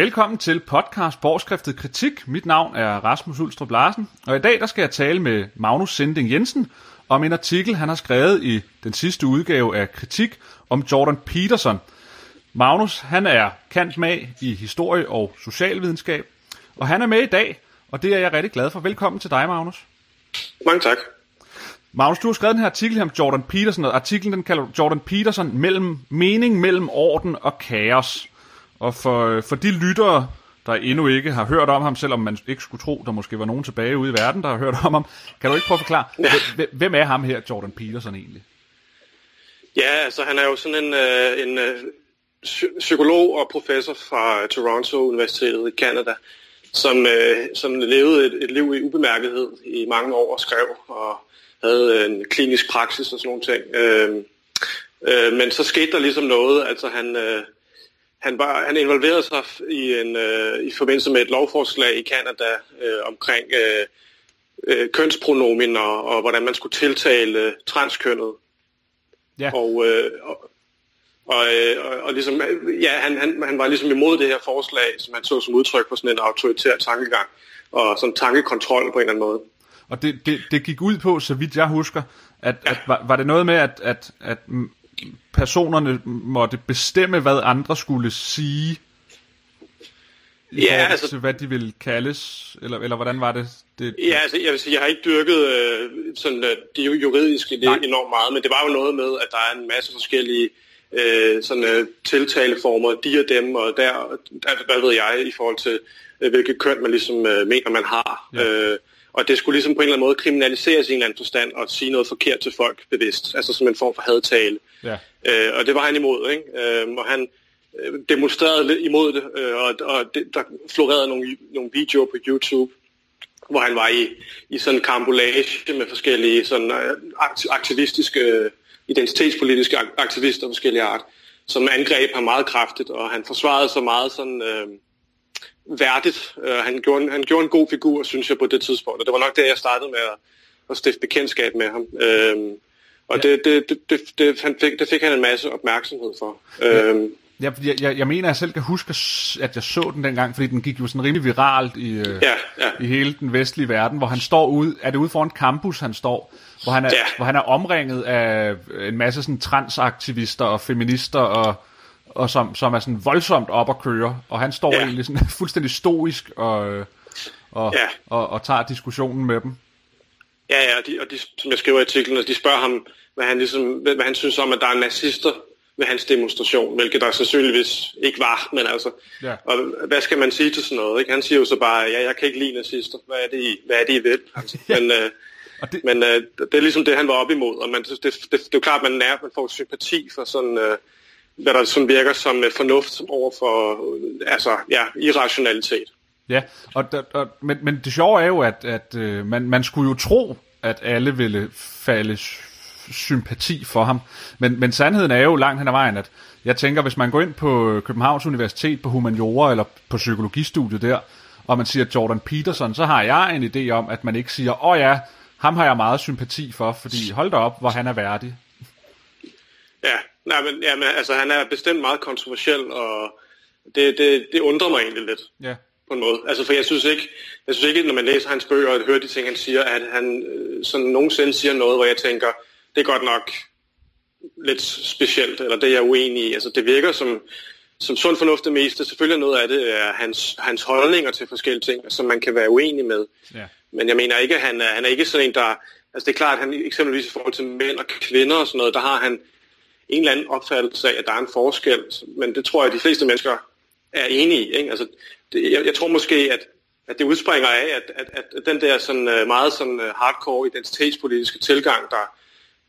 Velkommen til podcast Borgskriftet Kritik. Mit navn er Rasmus Ulstrup Larsen, og i dag der skal jeg tale med Magnus Sending Jensen om en artikel, han har skrevet i den sidste udgave af Kritik om Jordan Peterson. Magnus, han er kant med i historie og socialvidenskab, og han er med i dag, og det er jeg rigtig glad for. Velkommen til dig, Magnus. Mange tak. Magnus, du har skrevet den her artikel om Jordan Peterson, og artiklen den kalder Jordan Peterson mellem mening mellem orden og kaos. Og for, for de lyttere, der endnu ikke har hørt om ham, selvom man ikke skulle tro, der måske var nogen tilbage ude i verden, der har hørt om ham, kan du ikke prøve at forklare, hvem er ham her, Jordan Peterson egentlig? Ja, altså han er jo sådan en, øh, en øh, psykolog og professor fra Toronto Universitetet i Canada, som, øh, som levede et, et liv i ubemærkethed i mange år og skrev og havde en klinisk praksis og sådan nogle ting. Øh, øh, men så skete der ligesom noget, altså han... Øh, han, var, han involverede sig i, en, øh, i forbindelse med et lovforslag i Kanada øh, omkring øh, øh, kønspronomen og, og hvordan man skulle tiltale transkønnet. Ja. Og, øh, og, og, øh, og, og ligesom, ja, han, han, han var ligesom imod det her forslag, som han så som udtryk for sådan en autoritær tankegang og sådan tankekontrol på en eller anden måde. Og det, det, det gik ud på, så vidt jeg husker, at, ja. at var, var det noget med, at, at, at personerne måtte bestemme, hvad andre skulle sige, i ja, altså, til hvad de ville kaldes, eller, eller hvordan var det? det ja, altså, jeg vil sige, jeg har ikke dyrket øh, sådan, øh, det juridiske det enormt meget, men det var jo noget med, at der er en masse forskellige øh, sådan, øh, tiltaleformer, de og dem, og der, der, hvad ved jeg, i forhold til, øh, hvilket køn man ligesom øh, mener, man har. Ja. Øh, og det skulle ligesom på en eller anden måde kriminaliseres i en eller anden forstand og sige noget forkert til folk bevidst, altså som en form for hadtale. Ja. Øh, og det var han imod, ikke? Øh, og han øh, demonstrerede lidt imod det, øh, og, og det, der florerede nogle, nogle videoer på YouTube, hvor han var i, i sådan en kambolage med forskellige sådan, øh, aktivistiske, øh, identitetspolitiske aktivister af forskellige art, som angreb ham meget kraftigt, og han forsvarede sig meget sådan... Øh, værdigt. Uh, han, gjorde, han gjorde en god figur, synes jeg, på det tidspunkt. Og det var nok der, jeg startede med at, at stifte bekendtskab med ham. Uh, og ja. det, det, det, det, det, han fik, det fik han en masse opmærksomhed for. Ja. Uh, Ja, jeg, jeg, jeg mener, at jeg selv kan huske, at jeg så den dengang, fordi den gik jo sådan rimelig viralt i, ja, ja. i hele den vestlige verden, hvor han står ud, er det ude foran campus, han står, hvor han er, ja. hvor han er omringet af en masse sådan transaktivister og feminister og og som, som er sådan voldsomt op at køre, og han står ja. egentlig sådan fuldstændig stoisk og, og, ja. og, og tager diskussionen med dem. Ja, ja, og, de, og de, som jeg skriver i artiklen, de spørger ham, hvad han, ligesom, hvad han synes om, at der er nazister ved hans demonstration, hvilket der sandsynligvis ikke var, men altså, ja. og hvad skal man sige til sådan noget? Ikke? Han siger jo så bare, ja, jeg kan ikke lide nazister, hvad er det, I, hvad er det, I vil? Altså, men øh, det... men øh, det er ligesom det, han var op imod, og man, det, det, det, det er jo klart, at man, er, man får sympati for sådan... Øh, hvad der sådan virker som øh, fornuft over for øh, altså, ja, irrationalitet. Ja, og, og, men, men det sjove er jo, at, at øh, man, man skulle jo tro, at alle ville falde sympati for ham. Men, men sandheden er jo langt hen ad vejen, at jeg tænker, hvis man går ind på Københavns Universitet på humaniora eller på psykologistudiet der, og man siger Jordan Peterson, så har jeg en idé om, at man ikke siger, åh oh ja, ham har jeg meget sympati for, fordi hold da op, hvor han er værdig. Ja, nej, men, ja, men altså, han er bestemt meget kontroversiel, og det, det, det undrer mig egentlig lidt. Ja. På en måde. Altså, for jeg synes ikke, jeg synes ikke, når man læser hans bøger og hører de ting, han siger, at han øh, sådan nogensinde siger noget, hvor jeg tænker, det er godt nok lidt specielt, eller det er jeg uenig i. Altså, det virker som, som sund fornuft det meste. Selvfølgelig noget af det er hans, hans holdninger til forskellige ting, som man kan være uenig med. Ja. Men jeg mener ikke, at han er, han er ikke sådan en, der... Altså det er klart, at han eksempelvis i forhold til mænd og kvinder og sådan noget, der har han en eller anden opfattelse af, at der er en forskel, men det tror jeg, at de fleste mennesker er enige i. Ikke? Altså, det, jeg, jeg tror måske, at, at det udspringer af, at, at, at den der sådan, øh, meget sådan, øh, hardcore identitetspolitiske tilgang, der,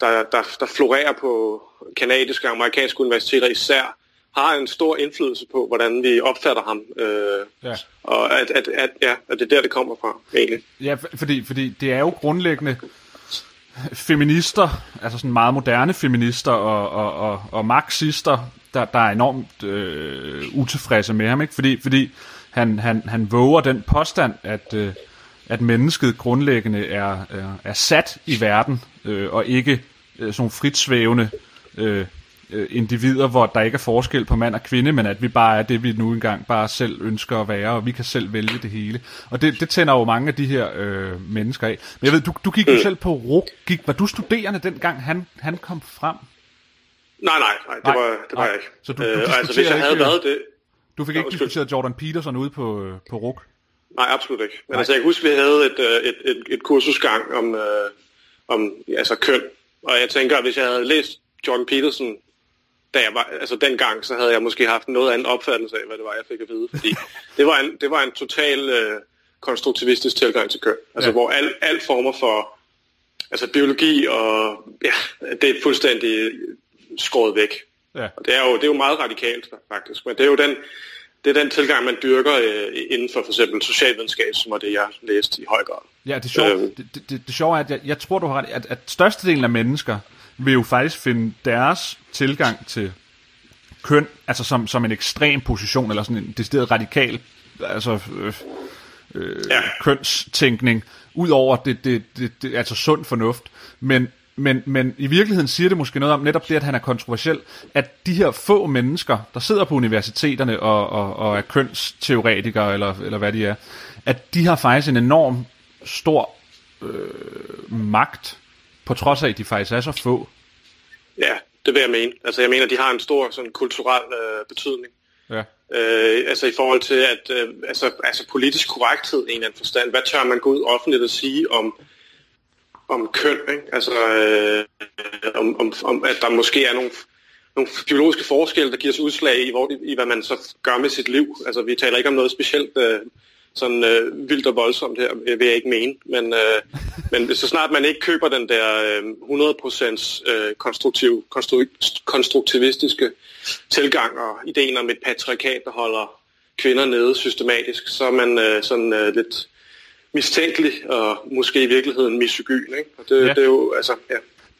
der, der, der florerer på kanadiske og amerikanske universiteter især, har en stor indflydelse på, hvordan vi opfatter ham. Øh, ja. Og at, at, at, ja, at det er der, det kommer fra, egentlig. Ja, fordi, fordi det er jo grundlæggende feminister, altså sådan meget moderne feminister og, og, og, og marxister, der, der er enormt øh, utilfredse med ham, ikke? Fordi, fordi han, han, han våger den påstand, at, øh, at mennesket grundlæggende er, er, er sat i verden, øh, og ikke øh, sådan fritsvævende øh, øh, individer, hvor der ikke er forskel på mand og kvinde, men at vi bare er det, vi nu engang bare selv ønsker at være, og vi kan selv vælge det hele. Og det, det tænder jo mange af de her øh, mennesker af. Men jeg ved, du, du gik jo mm. selv på RUG. Gik, var du studerende dengang, han, han kom frem? Nej, nej, nej, det, nej, var, det var nej. jeg ikke. Så du, du øh, altså, hvis jeg havde ikke, været det... Du fik ikke ja, diskuteret Jordan Peterson ude på, øh, på RUG? Nej, absolut ikke. Men altså, jeg kan huske, at vi havde et, øh, et, et, et kursusgang om, øh, om altså, køn. Og jeg tænker, at hvis jeg havde læst Jordan Peterson, da jeg var, altså dengang, så havde jeg måske haft noget anden opfattelse af, hvad det var, jeg fik at vide. Fordi det var en, det var en total øh, konstruktivistisk tilgang til køn. Altså ja. hvor al, al former for altså biologi og ja, det er fuldstændig skåret væk. Ja. Og det er, jo, det er jo meget radikalt faktisk, men det er jo den, det er den tilgang, man dyrker øh, inden for for eksempel socialvidenskab, som var det, jeg læste i høj grad. Ja, det sjove, øhm. det, det, det, det sjove er, at jeg, jeg tror, du har ret, at, at størstedelen af mennesker vil jo faktisk finde deres tilgang til køn, altså som, som en ekstrem position, eller sådan en decideret radikal altså, øh, øh, ja. kønstænkning, ud over det, det, det, det, altså sund fornuft. Men, men, men i virkeligheden siger det måske noget om netop det, at han er kontroversiel, at de her få mennesker, der sidder på universiteterne og, og, og er kønsteoretikere, eller, eller hvad de er, at de har faktisk en enorm stor øh, magt, på trods af, at de faktisk er så få. Ja, det vil jeg mene. Altså jeg mener, de har en stor sådan, kulturel øh, betydning. Ja. Øh, altså i forhold til, at øh, altså, altså politisk korrekthed i en eller anden forstand. Hvad tør man gå ud offentligt og sige om, om køn? Ikke? Altså øh, om, om, om, at der måske er nogle, nogle biologiske forskelle, der giver sig udslag i, hvor, i, hvad man så gør med sit liv. Altså vi taler ikke om noget specielt øh, sådan øh, vildt og voldsomt her, vil jeg ikke mene. Men, øh, men så snart man ikke køber den der øh, 100% øh, konstruktiv, konstru- konstruktivistiske tilgang og ideen om et patriarkat, der holder kvinder nede systematisk, så er man øh, sådan øh, lidt mistænkelig og måske i virkeligheden misogyn. Ikke? Og det, ja. det er jo, altså, ja.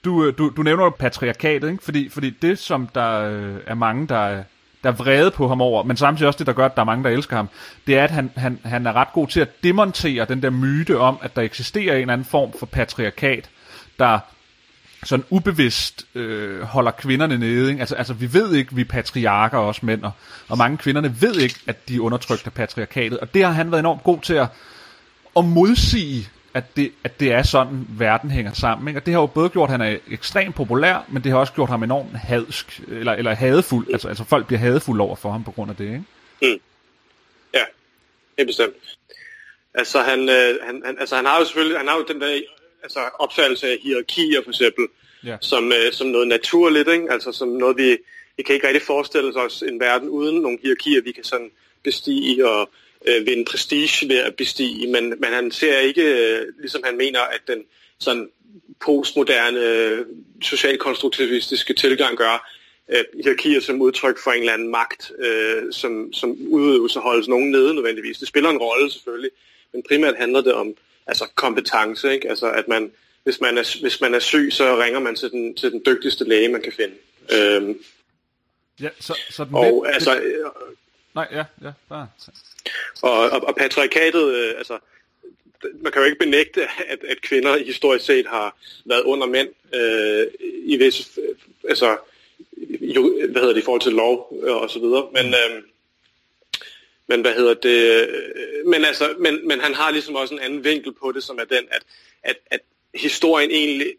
Du, øh, du, du nævner jo patriarkatet, ikke? Fordi, fordi det, som der øh, er mange, der der er vrede på ham over, men samtidig også det, der gør, at der er mange, der elsker ham, det er, at han, han, han er ret god til at demontere den der myte om, at der eksisterer en eller anden form for patriarkat, der sådan ubevidst øh, holder kvinderne nede. Ikke? Altså, altså, vi ved ikke, vi er patriarker også mænd, og, og mange kvinderne ved ikke, at de er undertrykt af patriarkatet, og det har han været enormt god til at, at modsige at det, at det er sådan, verden hænger sammen. Ikke? Og det har jo både gjort, at han er ekstremt populær, men det har også gjort ham enormt hadsk, eller, eller hadefuld. Altså, altså folk bliver hadefulde over for ham på grund af det, ikke? Mm. Ja, helt bestemt. Altså han, øh, han, han, altså han har jo selvfølgelig, han har jo den der altså, opfattelse af hierarkier for eksempel, ja. som, øh, som noget naturligt, ikke? altså som noget vi, vi kan ikke rigtig forestille os en verden uden nogle hierarkier, vi kan sådan bestige og øh, vinde prestige ved at bestige, men, men han ser ikke, øh, ligesom han mener, at den sådan postmoderne socialkonstruktivistiske tilgang gør, øh, hierarkier som udtryk for en eller anden magt, øh, som, som udøves og holdes nogen nede nødvendigvis. Det spiller en rolle selvfølgelig, men primært handler det om altså kompetence, ikke? Altså at man, hvis man er, hvis man er syg, så ringer man til den, til den dygtigste læge, man kan finde. Øhm, ja, så, så den og, altså, øh, Nej, ja, ja, bare. Og, og, og patriarkatet, øh, altså, man kan jo ikke benægte, at, at kvinder historisk set har været under mænd øh, i vis, altså, jo, hvad hedder det, i forhold til lov øh, og så videre. Men, øh, men hvad hedder det, øh, men altså, men, men han har ligesom også en anden vinkel på det, som er den, at, at, at historien egentlig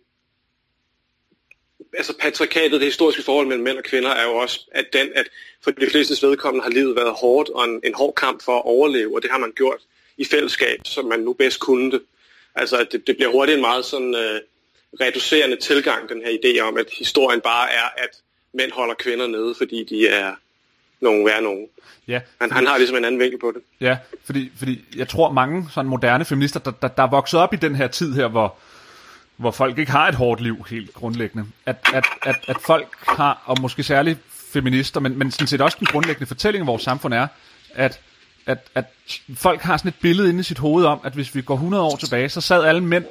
altså patriarkatet, det historiske forhold mellem mænd og kvinder, er jo også, at, den, at for de fleste vedkommende har livet været hårdt og en, en hård kamp for at overleve, og det har man gjort i fællesskab, som man nu bedst kunne det. Altså det, det bliver hurtigt en meget sådan øh, reducerende tilgang, den her idé om, at historien bare er, at mænd holder kvinder nede, fordi de er nogen værre nogen. Ja, han, han har ligesom en anden vinkel på det. Ja, fordi, fordi jeg tror mange sådan moderne feminister, der, der, der er vokset op i den her tid her, hvor, hvor folk ikke har et hårdt liv helt grundlæggende. At, at, at, at folk har, og måske særligt feminister, men, men sådan set også den grundlæggende fortælling af vores samfund er, at, at, at folk har sådan et billede inde i sit hoved om, at hvis vi går 100 år tilbage, så sad alle mænd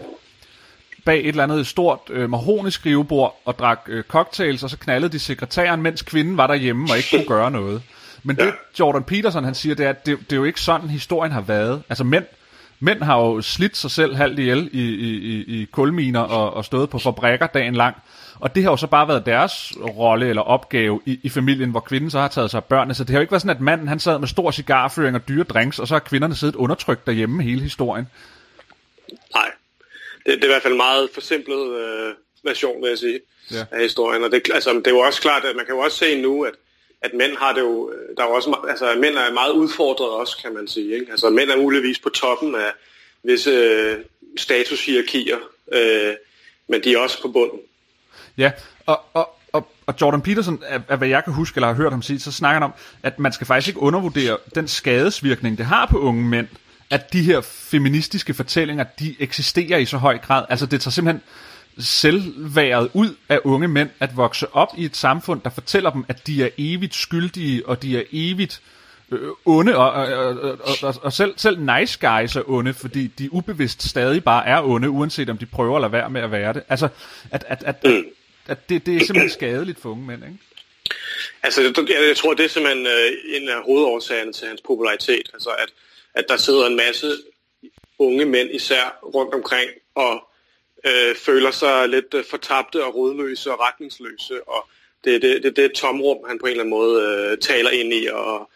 bag et eller andet stort øh, mahonisk skrivebord og drak øh, cocktails, og så knaldede de sekretæren, mens kvinden var derhjemme og ikke kunne gøre noget. Men det Jordan Peterson han siger, det er, at det, det er jo ikke sådan, historien har været. Altså mænd Mænd har jo slidt sig selv halvt ihjel i, i, i, i kulminer og, og stået på fabrikker dagen lang. Og det har jo så bare været deres rolle eller opgave i, i familien, hvor kvinden så har taget sig af børnene. Så det har jo ikke været sådan, at manden han sad med stor cigarføring og dyre drinks, og så har kvinderne siddet undertrykt derhjemme hele historien. Nej, det, det er i hvert fald en meget forsimplet øh, version, vil jeg sige, ja. af historien. Og det, altså, det er jo også klart, at man kan jo også se nu, at, at mænd har det jo, øh, der er jo også, altså mænd er meget udfordret også, kan man sige. Ikke? Altså mænd er muligvis på toppen af visse øh, statushierarkier, øh, men de er også på bunden. Ja, og, og, og, og Jordan Peterson, af, af hvad jeg kan huske, eller har hørt ham sige, så snakker han om, at man skal faktisk ikke undervurdere den skadesvirkning, det har på unge mænd, at de her feministiske fortællinger, de eksisterer i så høj grad. Altså det tager simpelthen selvværet ud af unge mænd at vokse op i et samfund, der fortæller dem, at de er evigt skyldige, og de er evigt øh, onde, og, og, og, og, og selv, selv nice guys er onde, fordi de ubevidst stadig bare er onde, uanset om de prøver at lade være med at være det. Altså, at, at, at, at, det, det er simpelthen skadeligt for unge mænd, ikke? Altså, jeg, jeg tror, det er simpelthen øh, en af hovedårsagerne til hans popularitet. Altså, at, at der sidder en masse unge mænd især rundt omkring og øh, føler sig lidt øh, fortabte og rodløse og retningsløse, og det er det, det, det tomrum, han på en eller anden måde øh, taler ind i, og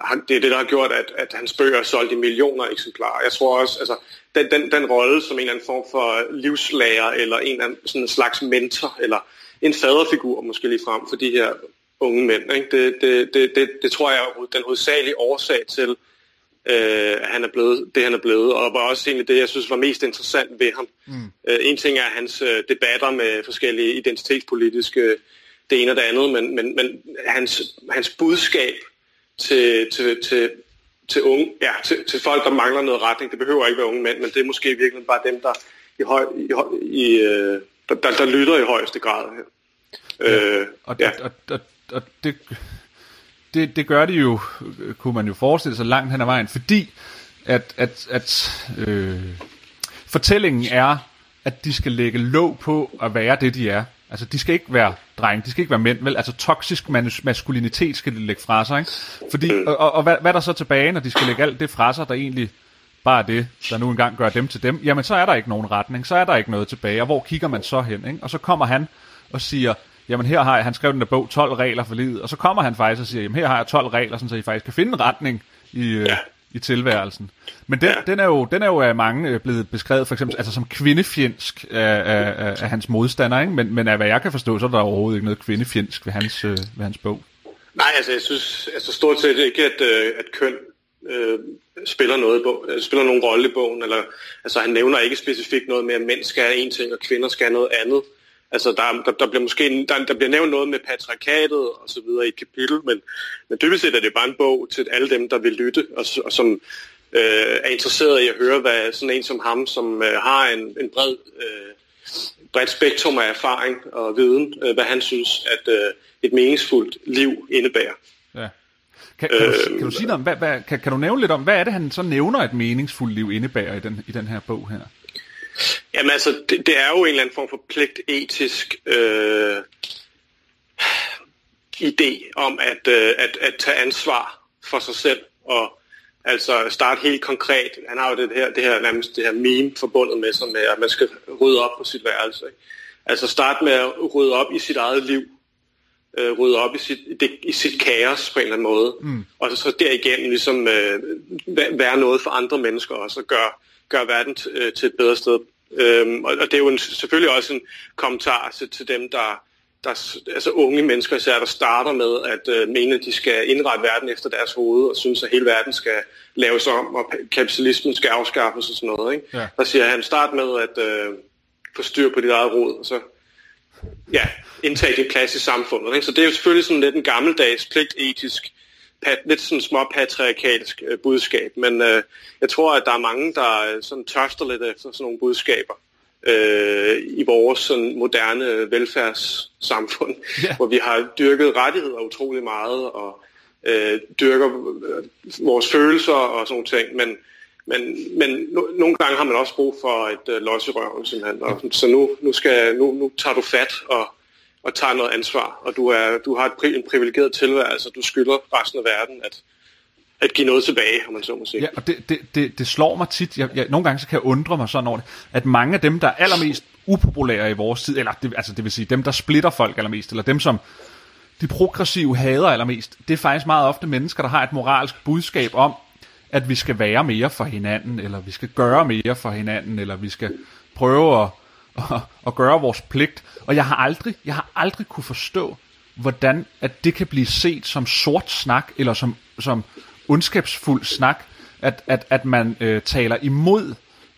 han, det er det, der har gjort, at, at hans bøger er solgt i millioner eksemplarer. Jeg tror også, altså, den, den, den rolle som en eller anden form for livslærer, eller en eller anden sådan en slags mentor, eller en faderfigur måske lige frem for de her unge mænd, ikke? Det, det, det, det, det tror jeg er den hovedsagelige årsag til, øh, han er blevet, det han er blevet, og var også egentlig det, jeg synes var mest interessant ved ham. Mm. Øh, en ting er hans øh, debatter med forskellige identitetspolitiske det ene og det andet, men, men, men hans, hans budskab til, til, til, til, unge, ja, til, til folk, der mangler noget retning, det behøver ikke være unge mænd, men det er måske virkelig bare dem, der i høj, i, høj, i, øh, der, der, der lytter i højeste grad. Ja, øh, og, ja. og, og, og det det, det gør de jo, kunne man jo forestille sig langt hen ad vejen, fordi at, at, at øh, fortællingen er, at de skal lægge låg på at være det, de er. Altså, de skal ikke være drenge, de skal ikke være mænd, vel? Altså, toksisk maskulinitet skal de lægge fra sig, ikke? Fordi, og, og, og hvad, hvad er der så tilbage, når de skal lægge alt det fra sig, der egentlig bare er det, der nu engang gør dem til dem? Jamen, så er der ikke nogen retning, så er der ikke noget tilbage, og hvor kigger man så hen, ikke? Og så kommer han og siger, jamen her har jeg, han skrev den der bog, 12 regler for livet, og så kommer han faktisk og siger, jamen her har jeg 12 regler, sådan, så I faktisk kan finde en retning i, øh, ja. i tilværelsen. Men den, ja. den, er jo, den er jo af mange øh, blevet beskrevet for eksempel altså som kvindefjendsk af, af, af hans modstander, ikke? Men, men af hvad jeg kan forstå, så er der overhovedet ikke noget kvindefjendsk ved hans, øh, ved hans bog. Nej, altså jeg synes altså, stort set ikke, at, øh, at køn øh, spiller noget bog, spiller nogen rolle i bogen. Eller, altså han nævner ikke specifikt noget med, at mænd skal have en ting, og kvinder skal have noget andet. Altså, der, der, der bliver måske der, der bliver nævnt noget med patriarkatet og så videre i et kapitel, men, men dybest set er det bare en bog til alle dem, der vil lytte, og, og som øh, er interesseret i at høre, hvad sådan en som ham, som øh, har en, en bred, øh, bredt spektrum af erfaring og viden, øh, hvad han synes, at øh, et meningsfuldt liv indebærer. Ja. Kan, kan, du, kan du sige noget om, hvad, hvad, kan, kan du nævne lidt om, hvad er det, han så nævner, et meningsfuldt liv indebærer i den, i den her bog her? Jamen altså, det, det er jo en eller anden form for pligtetisk øh, idé om at, øh, at, at tage ansvar for sig selv og altså starte helt konkret. Han har jo det her, det her, nærmest det her meme forbundet med sig med, at man skal rydde op på sit værelse. Ikke? Altså starte med at rydde op i sit eget liv. Øh, rydde op i sit, det, i sit kaos på en eller anden måde. Mm. Og så, så derigennem ligesom øh, være noget for andre mennesker også, og gøre gør verden øh, til et bedre sted. Øhm, og, og det er jo en, selvfølgelig også en kommentar til, til dem, der, der, altså unge mennesker især, der starter med at øh, mene, at de skal indrette verden efter deres hoved, og synes, at hele verden skal laves om, og kapitalismen skal afskaffes og sådan noget. Ikke? Ja. Der siger han, start med at øh, få styr på dit eget råd, og så ja, indtage din plads i samfundet. Ikke? Så det er jo selvfølgelig sådan lidt en gammeldags, pligtetisk pat, lidt sådan små patriarkalsk øh, budskab, men øh, jeg tror, at der er mange, der øh, sådan tørster lidt efter sådan nogle budskaber øh, i vores sådan moderne velfærdssamfund, yeah. hvor vi har dyrket rettigheder utrolig meget, og øh, dyrker øh, vores følelser og sådan ting, men men, men no, nogle gange har man også brug for et øh, los i røven, simpelthen. Og, så nu, nu, skal, nu, nu tager du fat og og tager noget ansvar, og du, er, du har et, en privilegeret tilværelse, og du skylder resten af verden at, at give noget tilbage, om man så må sige. Ja, og det, det, det, det slår mig tit, jeg, jeg, nogle gange så kan jeg undre mig sådan over det, at mange af dem, der er allermest upopulære i vores tid, eller det, altså det vil sige dem, der splitter folk allermest, eller dem, som de progressive hader allermest, det er faktisk meget ofte mennesker, der har et moralsk budskab om, at vi skal være mere for hinanden, eller vi skal gøre mere for hinanden, eller vi skal prøve at, at, at gøre vores pligt. Og jeg har aldrig, jeg har aldrig kunne forstå, hvordan at det kan blive set som sort snak, eller som, som ondskabsfuld snak, at, at, at man øh, taler imod,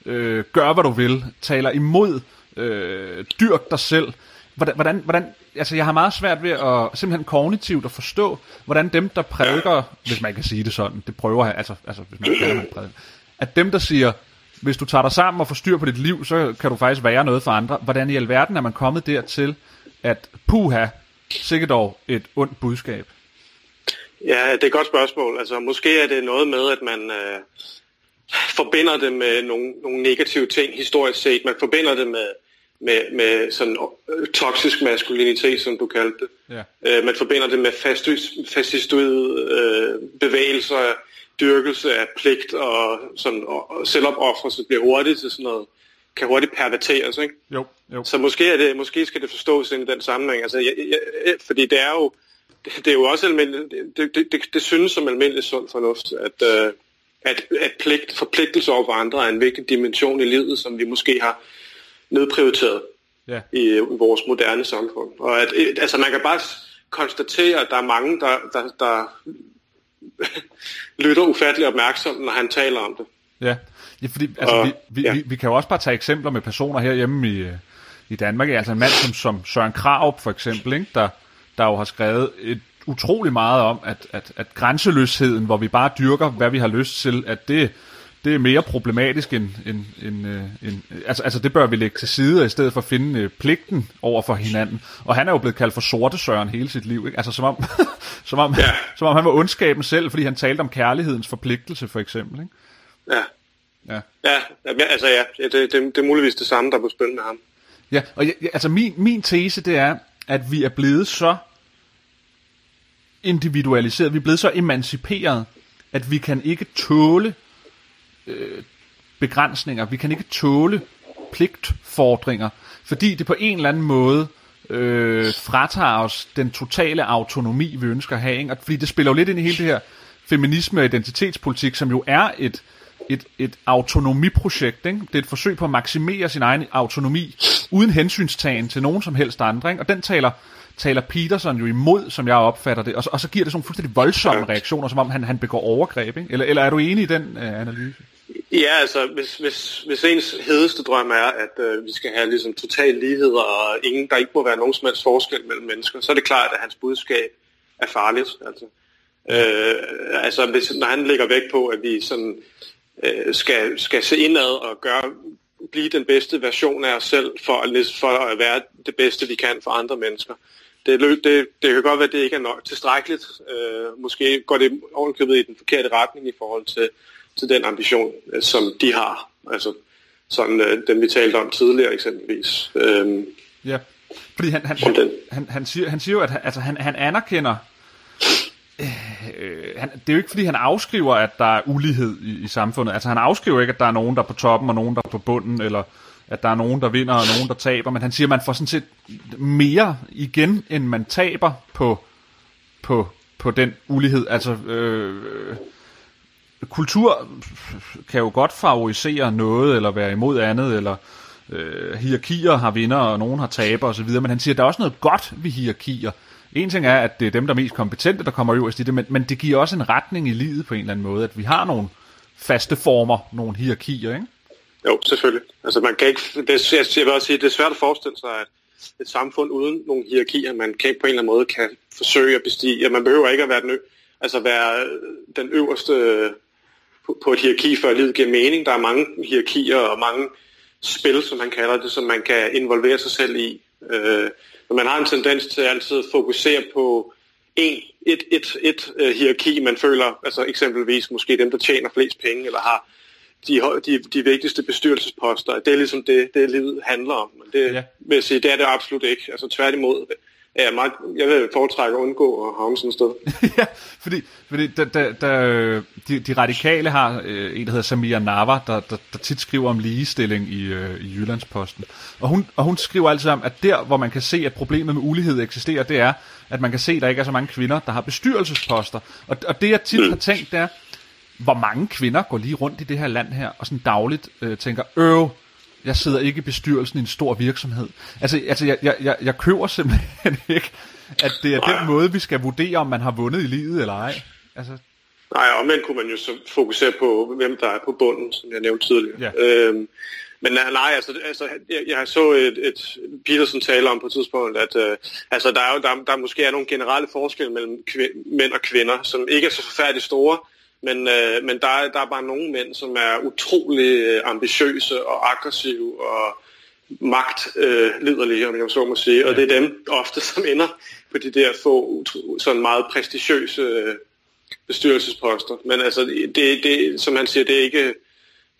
øh, gør hvad du vil, taler imod, øh, dyrk dig selv. Hvordan, hvordan, hvordan, altså jeg har meget svært ved at simpelthen kognitivt at forstå, hvordan dem, der prædiker, hvis man kan sige det sådan, det prøver jeg, altså, altså hvis man kan prædiker, at dem, der siger, hvis du tager dig sammen og får styr på dit liv, så kan du faktisk være noget for andre. Hvordan i alverden er man kommet dertil, at puha, sikkert dog et ondt budskab? Ja, det er et godt spørgsmål. Altså, måske er det noget med, at man øh, forbinder det med nogle, nogle negative ting historisk set. Man forbinder det med, med, med sådan øh, toksisk maskulinitet, som du kaldte det. Ja. Øh, man forbinder det med fascistoide øh, bevægelser, dyrkelse af pligt og, sådan, og selvopoffrelse bliver hurtigt til sådan noget kan hurtigt perverteres, ikke? Jo, jo. Så måske, er det, måske skal det forstås i den sammenhæng. Altså, jeg, jeg, fordi det er jo, det, det er jo også almindeligt, det, det, det, det synes som almindelig sund fornuft, at, øh, at, at pligt, forpligtelse over for andre er en vigtig dimension i livet, som vi måske har nedprioriteret ja. i, i vores moderne samfund. Og at, altså man kan bare konstatere, at der er mange, der, der, der lytter ufattelig opmærksomt, når han taler om det. Ja, ja fordi altså, og, vi, vi, ja. vi, vi kan jo også bare tage eksempler med personer herhjemme i, i Danmark. Altså en mand som, som Søren Kraup for eksempel, ikke? Der, der jo har skrevet et utrolig meget om, at, at, at grænseløsheden, hvor vi bare dyrker, hvad vi har lyst til, at det, det er mere problematisk end, end, end, øh, end altså, altså det bør vi lægge til side, i stedet for at finde øh, pligten over for hinanden. Og han er jo blevet kaldt for sorte søren hele sit liv, ikke? Altså som om, som om, ja. som om han var ondskaben selv, fordi han talte om kærlighedens forpligtelse, for eksempel, ikke? Ja. Ja, ja altså ja, det, det, det er muligvis det samme, der er på spil med ham. Ja, og jeg, altså min, min tese, det er, at vi er blevet så individualiseret, vi er blevet så emanciperet, at vi kan ikke tåle øh, begrænsninger, vi kan ikke tåle pligtfordringer, fordi det på en eller anden måde øh, fratager os den totale autonomi, vi ønsker at have. Ikke? Og fordi det spiller jo lidt ind i hele det her feminisme og identitetspolitik, som jo er et, et, et autonomiprojekt. Ikke? Det er et forsøg på at maksimere sin egen autonomi, uden hensynstagen til nogen som helst andre. Ikke? Og den taler taler Peterson jo imod, som jeg opfatter det, og så, og så giver det sådan nogle fuldstændig voldsomme reaktioner, som om han, han begår overgreb, ikke? Eller, eller er du enig i den uh, analyse? Ja, altså, hvis, hvis, hvis ens hedeste drøm er, at uh, vi skal have ligesom total lighed, og ingen, der ikke må være nogen som helst forskel mellem mennesker, så er det klart, at hans budskab er farligt. Altså, uh, altså hvis, når han lægger væk på, at vi sådan, uh, skal, skal se indad og gøre, blive den bedste version af os selv, for, for at være det bedste, vi kan for andre mennesker, det, det, det kan godt være, at det ikke er nok tilstrækkeligt. Øh, måske går det ovenkøbet i den forkerte retning i forhold til, til den ambition, øh, som de har. Altså sådan øh, den, vi talte om tidligere eksempelvis. Øh, ja, fordi han, han, han, han, han, siger, han siger jo, at altså, han, han anerkender øh, han, det er jo ikke fordi han afskriver at der er ulighed i, i samfundet. Altså han afskriver ikke at der er nogen der er på toppen og nogen der er på bunden eller at der er nogen, der vinder og nogen, der taber, men han siger, at man får sådan set mere igen, end man taber på, på, på den ulighed. Altså, øh, kultur kan jo godt favorisere noget, eller være imod andet, eller øh, hierarkier har vinder, og nogen har taber osv., men han siger, at der er også noget godt ved hierarkier. En ting er, at det er dem, der er mest kompetente, der kommer øverst i det, men, men det giver også en retning i livet på en eller anden måde, at vi har nogle faste former, nogle hierarkier, ikke? Jo, selvfølgelig. Altså man kan ikke, det, jeg, vil også sige, det er svært at forestille sig, at et samfund uden nogle hierarkier, man kan på en eller anden måde kan forsøge at bestige. Ja, man behøver ikke at være den, ø, altså være øh, den øverste på, på et hierarki, før livet giver mening. Der er mange hierarkier og mange spil, som man kalder det, som man kan involvere sig selv i. Øh, men man har en tendens til altid at fokusere på en, et, et, et, uh, hierarki, man føler, altså eksempelvis måske dem, der tjener flest penge, eller har de, de, de vigtigste bestyrelsesposter. Det er ligesom det, det livet handler om. Men det, ja. vil jeg sige, det er det absolut ikke. Altså tværtimod er meget, jeg vil foretrække at undgå at havne sådan et sted. ja, fordi, fordi da, da, da, de, de radikale har øh, en, der hedder Samia Nava, der, der, der tit skriver om ligestilling i, øh, i Jyllandsposten. Og hun, og hun skriver altid om, at der, hvor man kan se, at problemet med ulighed eksisterer, det er, at man kan se, at der ikke er så mange kvinder, der har bestyrelsesposter. Og, og det, jeg tit mm. har tænkt, det er, hvor mange kvinder går lige rundt i det her land her, og sådan dagligt øh, tænker, øv, jeg sidder ikke i bestyrelsen i en stor virksomhed. Altså, altså jeg, jeg, jeg, jeg køber simpelthen ikke, at det er den måde, vi skal vurdere, om man har vundet i livet eller ej. Altså... Nej, omvendt kunne man jo så fokusere på, hvem der er på bunden, som jeg nævnte tidligere. Ja. Øhm, men nej, altså, altså jeg, jeg så et, et Peterson taler om på et tidspunkt, at øh, altså, der, er jo, der, der måske er nogle generelle forskelle mellem kvind, mænd og kvinder, som ikke er så forfærdeligt store, men, øh, men der, er, der er bare nogle mænd, som er utrolig øh, ambitiøse og aggressive og magtliderlige, øh, om jeg så må sige. Og det er dem ofte, som ender på de der få sådan meget prestigiøse øh, bestyrelsesposter. Men altså, det, det, som han siger, det er ikke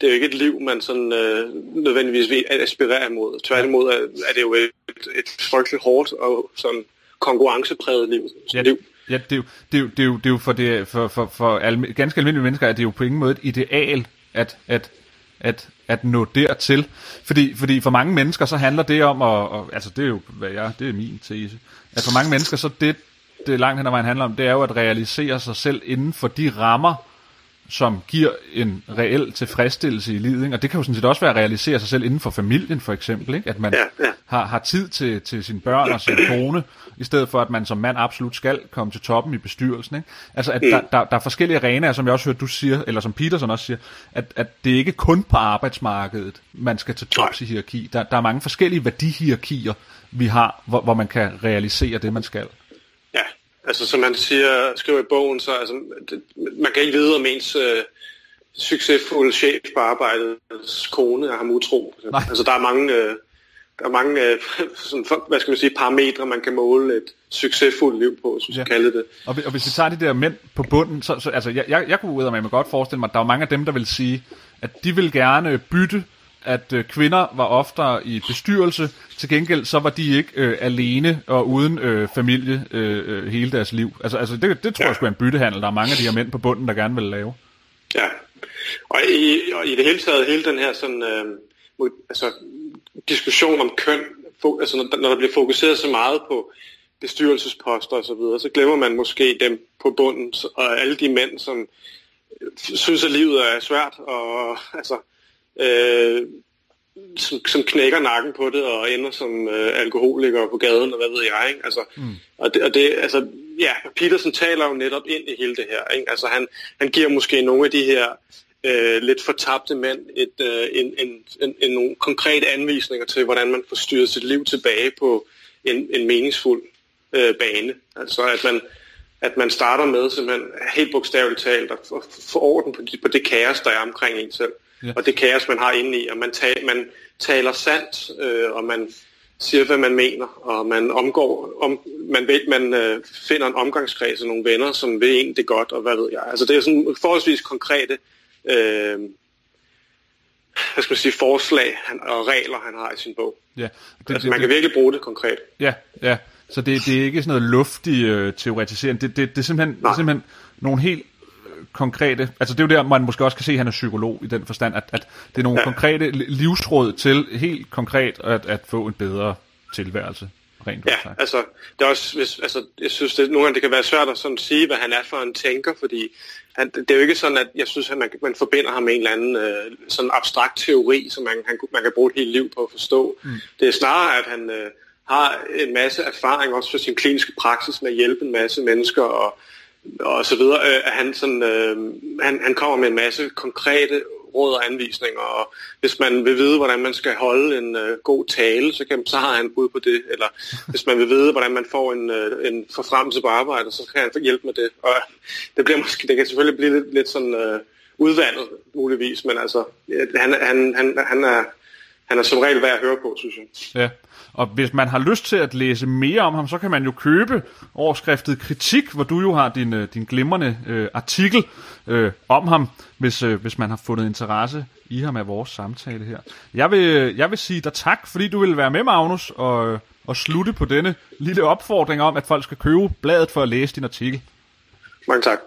det er jo ikke et liv, man sådan øh, nødvendigvis vil aspirere mod. Tværtimod er, er det jo et, et frygteligt hårdt og sådan konkurrencepræget liv. Ja, liv. Ja, det er jo, det er jo, det er jo, det er jo for, det, for, for, for alme, ganske almindelige mennesker, at det jo på ingen måde et ideal at, at, at, at nå dertil. Fordi, fordi for mange mennesker, så handler det om, at, og, altså det er jo, hvad jeg, det er min tese, at for mange mennesker, så det, det langt hen ad vejen handler om, det er jo at realisere sig selv inden for de rammer, som giver en reel tilfredsstillelse i livet. Ikke? Og det kan jo sådan set også være at realisere sig selv inden for familien, for eksempel. Ikke? At man ja, ja. Har, har tid til, til sine børn og sin kone, i stedet for at man som mand absolut skal komme til toppen i bestyrelsen. Ikke? Altså, at mm. der, der, der er forskellige arenaer, som jeg også hørte, du siger, eller som Peterson også siger, at, at det ikke kun på arbejdsmarkedet, man skal til tops i hierarki. Der, der er mange forskellige værdihierarkier, vi har, hvor, hvor man kan realisere det, man skal. Altså som han siger, skriver i bogen, så altså, det, man kan ikke vide, om ens øh, succesfulde chef på arbejdets kone er ham utro. Nej. Altså der er mange, øh, der er mange øh, sådan, hvad skal man sige, parametre, man kan måle et succesfuldt liv på, som ja. kalde det. Og, og hvis vi tager de der mænd på bunden, så, så altså, jeg, jeg, jeg kunne ud af mig godt forestille mig, at der er mange af dem, der vil sige, at de vil gerne bytte at øh, kvinder var oftere i bestyrelse. Til gengæld så var de ikke øh, alene og uden øh, familie øh, øh hele deres liv. Altså, altså det, det tror ja. jeg skulle er en byttehandel. Der er mange af de her mænd på bunden, der gerne vil lave. Ja, og i, og i det hele taget, hele den her sådan, øh, altså, diskussion om køn, altså når, når der bliver fokuseret så meget på bestyrelsesposter og så videre, så glemmer man måske dem på bunden, og alle de mænd, som synes, at livet er svært, og altså, øh, som, som knækker nakken på det og ender som øh, alkoholiker på gaden og hvad ved jeg. Ikke? Altså, mm. og, det, og det, altså, ja, Peterson taler jo netop ind i hele det her. Ikke? Altså, han, han giver måske nogle af de her øh, lidt fortabte mænd et, øh, en, en, en, en, nogle konkrete anvisninger til, hvordan man får styret sit liv tilbage på en, en meningsfuld øh, bane. Altså at man, at man starter med simpelthen helt bogstaveligt talt at få orden på, de, på det kaos, der er omkring en selv ja. og det kaos, man har inde i, og man, tal, man taler sandt, øh, og man siger, hvad man mener, og man omgår, om, man, ved, man øh, finder en omgangskreds af nogle venner, som ved en det godt, og hvad ved jeg. Altså det er sådan forholdsvis konkrete øh, hvad skal man sige, forslag han, og regler, han har i sin bog. Ja, det, altså, det, man kan det, virkelig bruge det konkret. Ja, ja. Så det, det er ikke sådan noget luftig øh, teoretisering. Det, det, det, er simpelthen, det er simpelthen nogle helt konkrete, altså det er jo der, man måske også kan se, at han er psykolog i den forstand, at, at det er nogle ja. konkrete livsråd til helt konkret at, at få en bedre tilværelse. Rent ja, sagt. altså, det er også, hvis, altså, jeg synes, det, nogle gange det kan være svært at sådan sige, hvad han er for en tænker, fordi han, det er jo ikke sådan, at jeg synes, at man, man forbinder ham med en eller anden øh, sådan abstrakt teori, som man, han, man kan bruge et helt liv på at forstå. Mm. Det er snarere, at han øh, har en masse erfaring også for sin kliniske praksis med at hjælpe en masse mennesker og og så videre, øh, at han, sådan, øh, han, han kommer med en masse konkrete råd og anvisninger, og hvis man vil vide, hvordan man skal holde en øh, god tale, så, kan, så har han bud på det, eller hvis man vil vide, hvordan man får en, øh, en forfremmelse på arbejde, så kan han hjælpe med det. Og det, bliver måske, det kan selvfølgelig blive lidt, lidt sådan øh, udvandet, muligvis, men altså, han, han, han, han er han er som regel værd at høre på, synes jeg. Ja, og hvis man har lyst til at læse mere om ham, så kan man jo købe overskriftet Kritik, hvor du jo har din, øh, din glimrende øh, artikel øh, om ham, hvis, øh, hvis man har fundet interesse i ham af vores samtale her. Jeg vil, jeg vil sige dig tak, fordi du vil være med, Magnus, og, og slutte på denne lille opfordring om, at folk skal købe bladet for at læse din artikel. Mange tak.